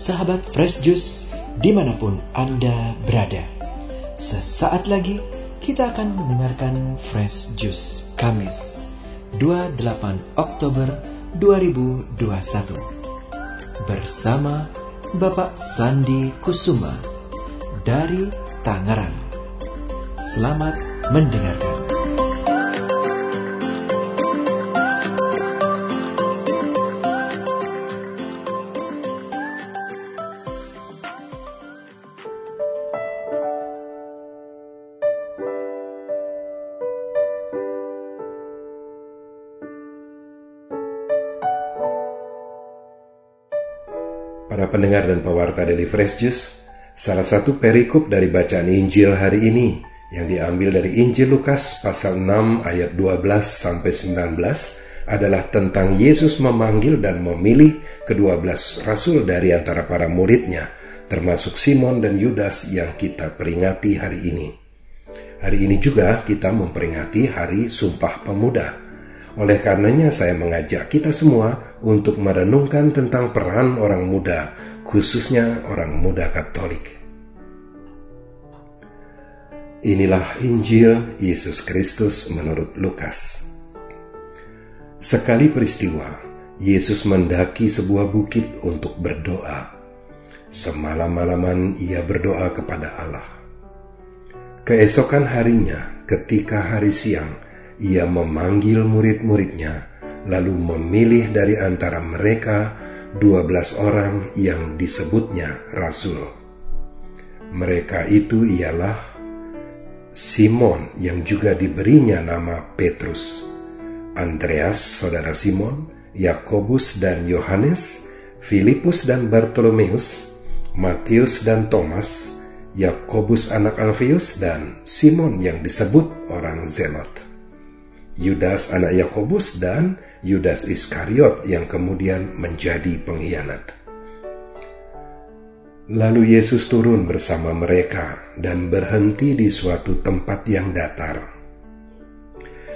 sahabat Fresh Juice di mana pun Anda berada. Sesaat lagi kita akan mendengarkan Fresh Juice Kamis 28 Oktober 2021 bersama Bapak Sandi Kusuma dari Tangerang. Selamat mendengarkan. Pendengar dan pewarta Daily Fresh Juice, salah satu perikop dari bacaan Injil hari ini yang diambil dari Injil Lukas pasal 6 ayat 12 sampai 19 adalah tentang Yesus memanggil dan memilih kedua belas rasul dari antara para muridnya, termasuk Simon dan Yudas yang kita peringati hari ini. Hari ini juga kita memperingati Hari Sumpah Pemuda oleh karenanya saya mengajak kita semua untuk merenungkan tentang peran orang muda, khususnya orang muda Katolik. Inilah Injil Yesus Kristus menurut Lukas. Sekali peristiwa, Yesus mendaki sebuah bukit untuk berdoa. Semalam-malaman ia berdoa kepada Allah. Keesokan harinya, ketika hari siang, ia memanggil murid-muridnya, lalu memilih dari antara mereka dua belas orang yang disebutnya rasul. Mereka itu ialah Simon yang juga diberinya nama Petrus, Andreas saudara Simon, Yakobus dan Yohanes, Filipus dan Bartolomeus, Matius dan Thomas, Yakobus anak Alfeus dan Simon yang disebut orang Zelot. Yudas anak Yakobus dan Yudas Iskariot yang kemudian menjadi pengkhianat. Lalu Yesus turun bersama mereka dan berhenti di suatu tempat yang datar.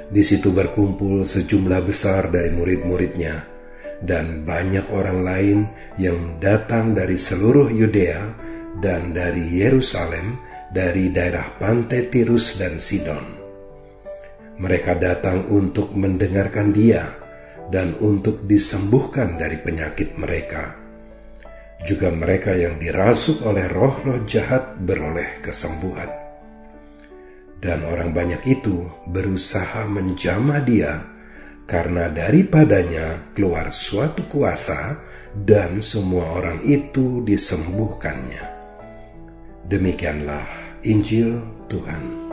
Di situ berkumpul sejumlah besar dari murid-muridnya dan banyak orang lain yang datang dari seluruh Yudea dan dari Yerusalem, dari daerah pantai Tirus dan Sidon mereka datang untuk mendengarkan Dia dan untuk disembuhkan dari penyakit mereka. Juga mereka yang dirasuk oleh roh-roh jahat beroleh kesembuhan. Dan orang banyak itu berusaha menjamah Dia karena daripadanya keluar suatu kuasa dan semua orang itu disembuhkannya. Demikianlah Injil Tuhan.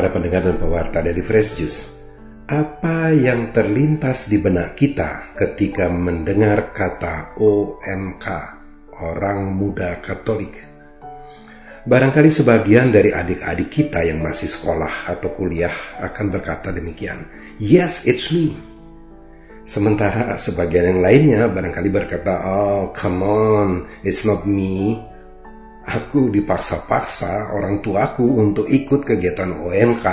Para pendengar dan pewarta dari Fresh Juice, apa yang terlintas di benak kita ketika mendengar kata OMK, orang muda Katolik? Barangkali sebagian dari adik-adik kita yang masih sekolah atau kuliah akan berkata demikian, Yes, it's me. Sementara sebagian yang lainnya barangkali berkata, Oh, come on, it's not me. Aku dipaksa-paksa orang tuaku untuk ikut kegiatan OMK,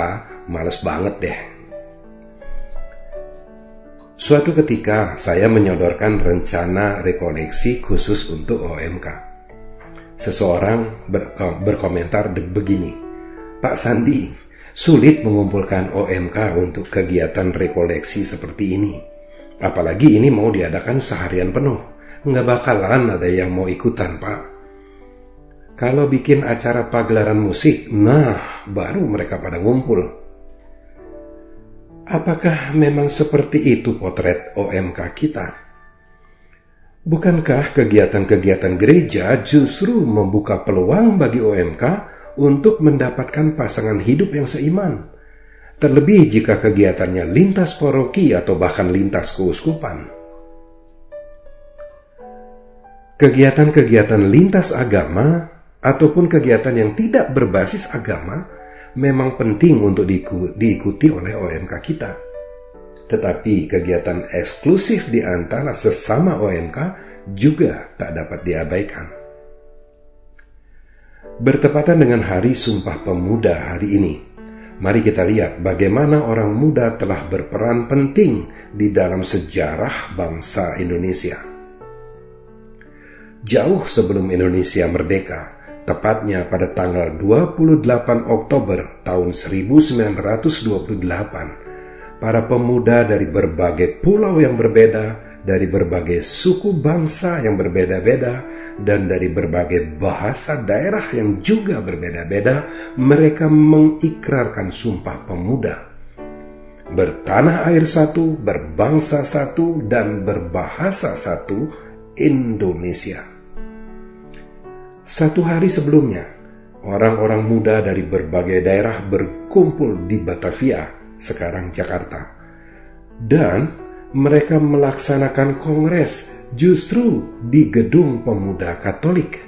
males banget deh. Suatu ketika saya menyodorkan rencana rekoleksi khusus untuk OMK. Seseorang berko berkomentar begini, Pak Sandi, sulit mengumpulkan OMK untuk kegiatan rekoleksi seperti ini. Apalagi ini mau diadakan seharian penuh. Nggak bakalan ada yang mau ikutan, Pak. Kalau bikin acara pagelaran musik, nah baru mereka pada ngumpul. Apakah memang seperti itu potret OMK kita? Bukankah kegiatan-kegiatan gereja justru membuka peluang bagi OMK untuk mendapatkan pasangan hidup yang seiman? Terlebih jika kegiatannya lintas paroki atau bahkan lintas keuskupan. Kegiatan-kegiatan lintas agama ataupun kegiatan yang tidak berbasis agama memang penting untuk diikuti oleh OMK kita. Tetapi kegiatan eksklusif di antara sesama OMK juga tak dapat diabaikan. Bertepatan dengan Hari Sumpah Pemuda hari ini, mari kita lihat bagaimana orang muda telah berperan penting di dalam sejarah bangsa Indonesia. Jauh sebelum Indonesia merdeka, tepatnya pada tanggal 28 Oktober tahun 1928, para pemuda dari berbagai pulau yang berbeda, dari berbagai suku bangsa yang berbeda-beda, dan dari berbagai bahasa daerah yang juga berbeda-beda, mereka mengikrarkan sumpah pemuda. Bertanah air satu, berbangsa satu, dan berbahasa satu, Indonesia. Satu hari sebelumnya, orang-orang muda dari berbagai daerah berkumpul di Batavia, sekarang Jakarta. Dan mereka melaksanakan kongres justru di gedung pemuda Katolik.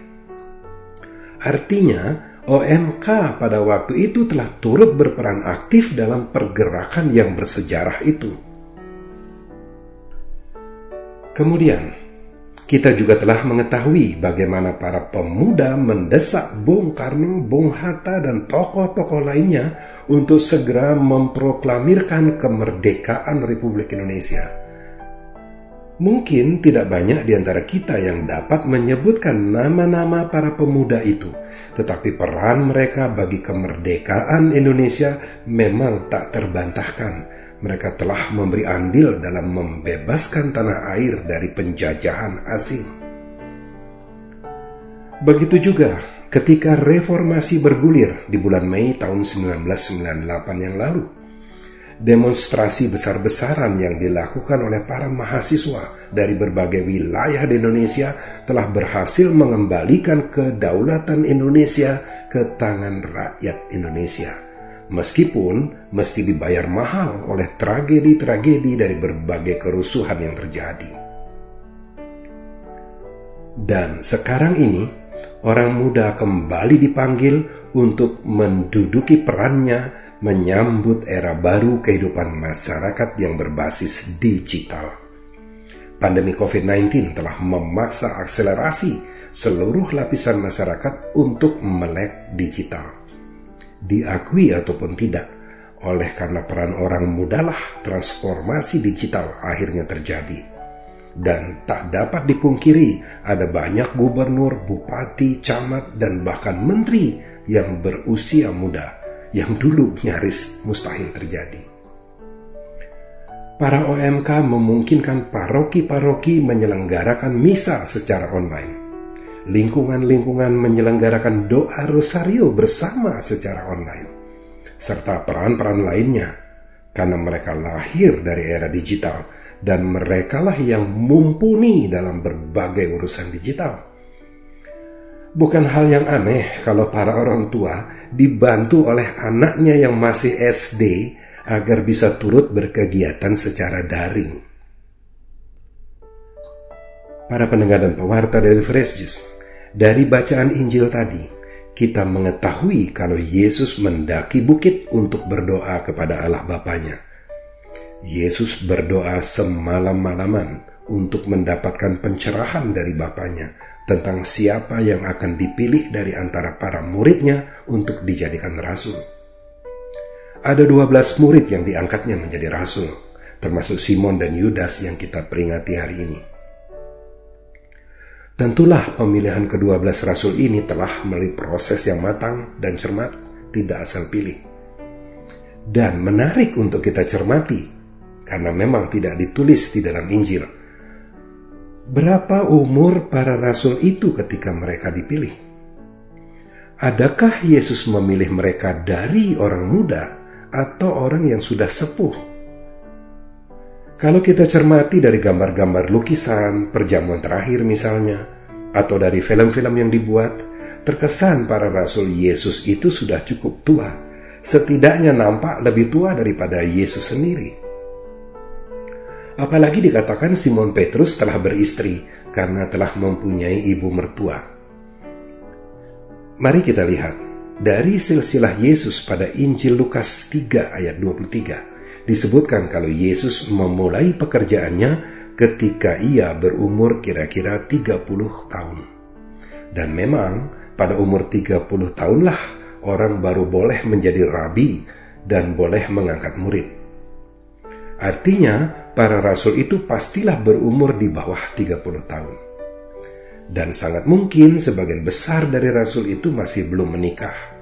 Artinya, OMK pada waktu itu telah turut berperan aktif dalam pergerakan yang bersejarah itu. Kemudian, kita juga telah mengetahui bagaimana para pemuda mendesak Bung Karno, Bung Hatta, dan tokoh-tokoh lainnya untuk segera memproklamirkan kemerdekaan Republik Indonesia. Mungkin tidak banyak di antara kita yang dapat menyebutkan nama-nama para pemuda itu, tetapi peran mereka bagi kemerdekaan Indonesia memang tak terbantahkan. Mereka telah memberi andil dalam membebaskan tanah air dari penjajahan asing. Begitu juga ketika reformasi bergulir di bulan Mei tahun 1998 yang lalu. Demonstrasi besar-besaran yang dilakukan oleh para mahasiswa dari berbagai wilayah di Indonesia telah berhasil mengembalikan kedaulatan Indonesia ke tangan rakyat Indonesia. Meskipun mesti dibayar mahal oleh tragedi-tragedi dari berbagai kerusuhan yang terjadi. Dan sekarang ini, orang muda kembali dipanggil untuk menduduki perannya menyambut era baru kehidupan masyarakat yang berbasis digital. Pandemi COVID-19 telah memaksa akselerasi seluruh lapisan masyarakat untuk melek digital. Diakui ataupun tidak, oleh karena peran orang mudalah transformasi digital akhirnya terjadi dan tak dapat dipungkiri ada banyak gubernur, bupati, camat, dan bahkan menteri yang berusia muda yang dulu nyaris mustahil terjadi. Para OMK memungkinkan paroki-paroki menyelenggarakan misa secara online. Lingkungan-lingkungan menyelenggarakan doa rosario bersama secara online. Serta peran-peran lainnya karena mereka lahir dari era digital dan merekalah yang mumpuni dalam berbagai urusan digital. Bukan hal yang aneh kalau para orang tua dibantu oleh anaknya yang masih SD agar bisa turut berkegiatan secara daring. Para pendengar dan pewarta dari Fresh dari bacaan Injil tadi, kita mengetahui kalau Yesus mendaki bukit untuk berdoa kepada Allah Bapaknya Yesus berdoa semalam-malaman untuk mendapatkan pencerahan dari Bapaknya tentang siapa yang akan dipilih dari antara para muridnya untuk dijadikan rasul. Ada 12 murid yang diangkatnya menjadi rasul, termasuk Simon dan Yudas yang kita peringati hari ini. Tentulah pemilihan kedua belas rasul ini telah melalui proses yang matang dan cermat, tidak asal pilih. Dan menarik untuk kita cermati karena memang tidak ditulis di dalam Injil. Berapa umur para rasul itu ketika mereka dipilih? Adakah Yesus memilih mereka dari orang muda atau orang yang sudah sepuh? Kalau kita cermati dari gambar-gambar lukisan, perjamuan terakhir misalnya, atau dari film-film yang dibuat, terkesan para rasul Yesus itu sudah cukup tua. Setidaknya nampak lebih tua daripada Yesus sendiri. Apalagi dikatakan Simon Petrus telah beristri karena telah mempunyai ibu mertua. Mari kita lihat dari silsilah Yesus pada Injil Lukas 3 ayat 23 disebutkan kalau Yesus memulai pekerjaannya ketika ia berumur kira-kira 30 tahun. Dan memang pada umur 30 tahunlah orang baru boleh menjadi rabi dan boleh mengangkat murid. Artinya, para rasul itu pastilah berumur di bawah 30 tahun. Dan sangat mungkin sebagian besar dari rasul itu masih belum menikah.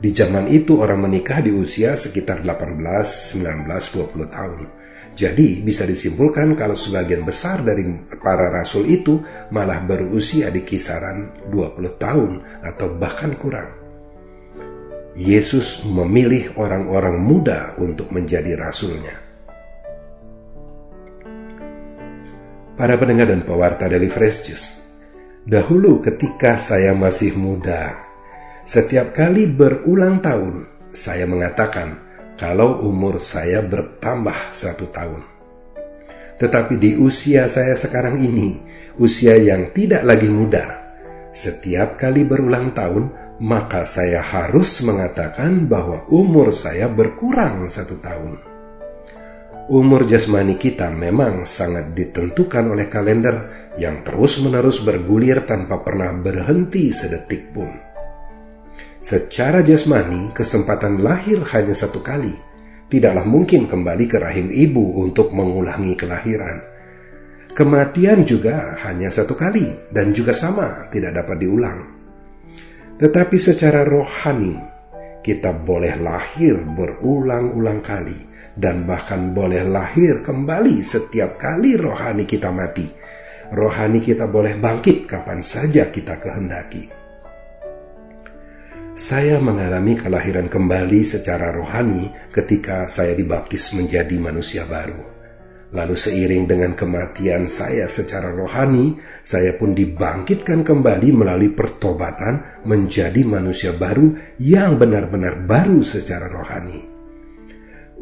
Di zaman itu orang menikah di usia sekitar 18, 19, 20 tahun. Jadi bisa disimpulkan kalau sebagian besar dari para rasul itu malah berusia di kisaran 20 tahun atau bahkan kurang. Yesus memilih orang-orang muda untuk menjadi rasulnya. Para pendengar dan pewarta dari Fresh Juice, dahulu ketika saya masih muda, setiap kali berulang tahun saya mengatakan kalau umur saya bertambah satu tahun. Tetapi di usia saya sekarang ini, usia yang tidak lagi muda, setiap kali berulang tahun maka saya harus mengatakan bahwa umur saya berkurang satu tahun. Umur jasmani kita memang sangat ditentukan oleh kalender yang terus-menerus bergulir tanpa pernah berhenti sedetik pun. Secara jasmani, kesempatan lahir hanya satu kali. Tidaklah mungkin kembali ke rahim ibu untuk mengulangi kelahiran. Kematian juga hanya satu kali dan juga sama, tidak dapat diulang. Tetapi secara rohani, kita boleh lahir berulang-ulang kali dan bahkan boleh lahir kembali setiap kali rohani kita mati. Rohani kita boleh bangkit kapan saja kita kehendaki. Saya mengalami kelahiran kembali secara rohani ketika saya dibaptis menjadi manusia baru. Lalu seiring dengan kematian saya secara rohani, saya pun dibangkitkan kembali melalui pertobatan menjadi manusia baru yang benar-benar baru secara rohani.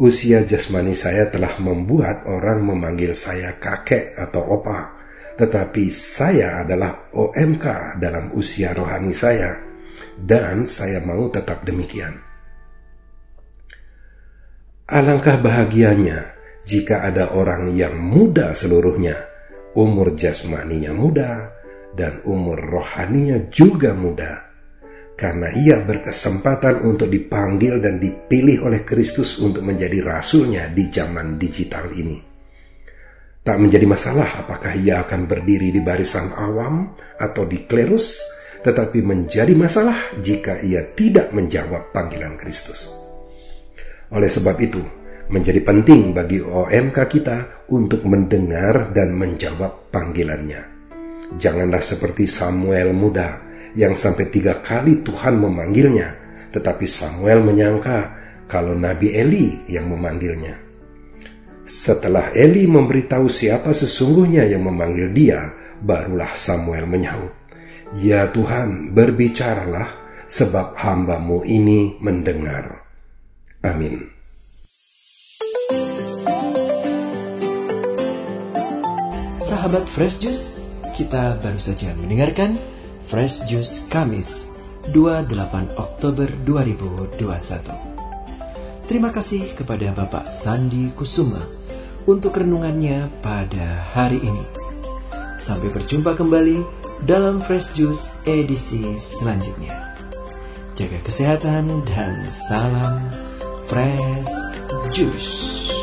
Usia jasmani saya telah membuat orang memanggil saya kakek atau opa, tetapi saya adalah OMK dalam usia rohani saya, dan saya mau tetap demikian. Alangkah bahagianya jika ada orang yang muda seluruhnya, umur jasmaninya muda, dan umur rohaninya juga muda, karena ia berkesempatan untuk dipanggil dan dipilih oleh Kristus untuk menjadi rasulnya di zaman digital ini. Tak menjadi masalah apakah ia akan berdiri di barisan awam atau di klerus, tetapi menjadi masalah jika ia tidak menjawab panggilan Kristus. Oleh sebab itu, menjadi penting bagi OMK kita untuk mendengar dan menjawab panggilannya. Janganlah seperti Samuel muda yang sampai tiga kali Tuhan memanggilnya, tetapi Samuel menyangka kalau Nabi Eli yang memanggilnya. Setelah Eli memberitahu siapa sesungguhnya yang memanggil dia, barulah Samuel menyahut, Ya Tuhan, berbicaralah, sebab hambamu ini mendengar. Amin. Sahabat Fresh Juice, kita baru saja mendengarkan Fresh Juice Kamis 28 Oktober 2021. Terima kasih kepada Bapak Sandi Kusuma untuk renungannya pada hari ini. Sampai berjumpa kembali dalam Fresh Juice edisi selanjutnya. Jaga kesehatan dan salam Fresh Juice.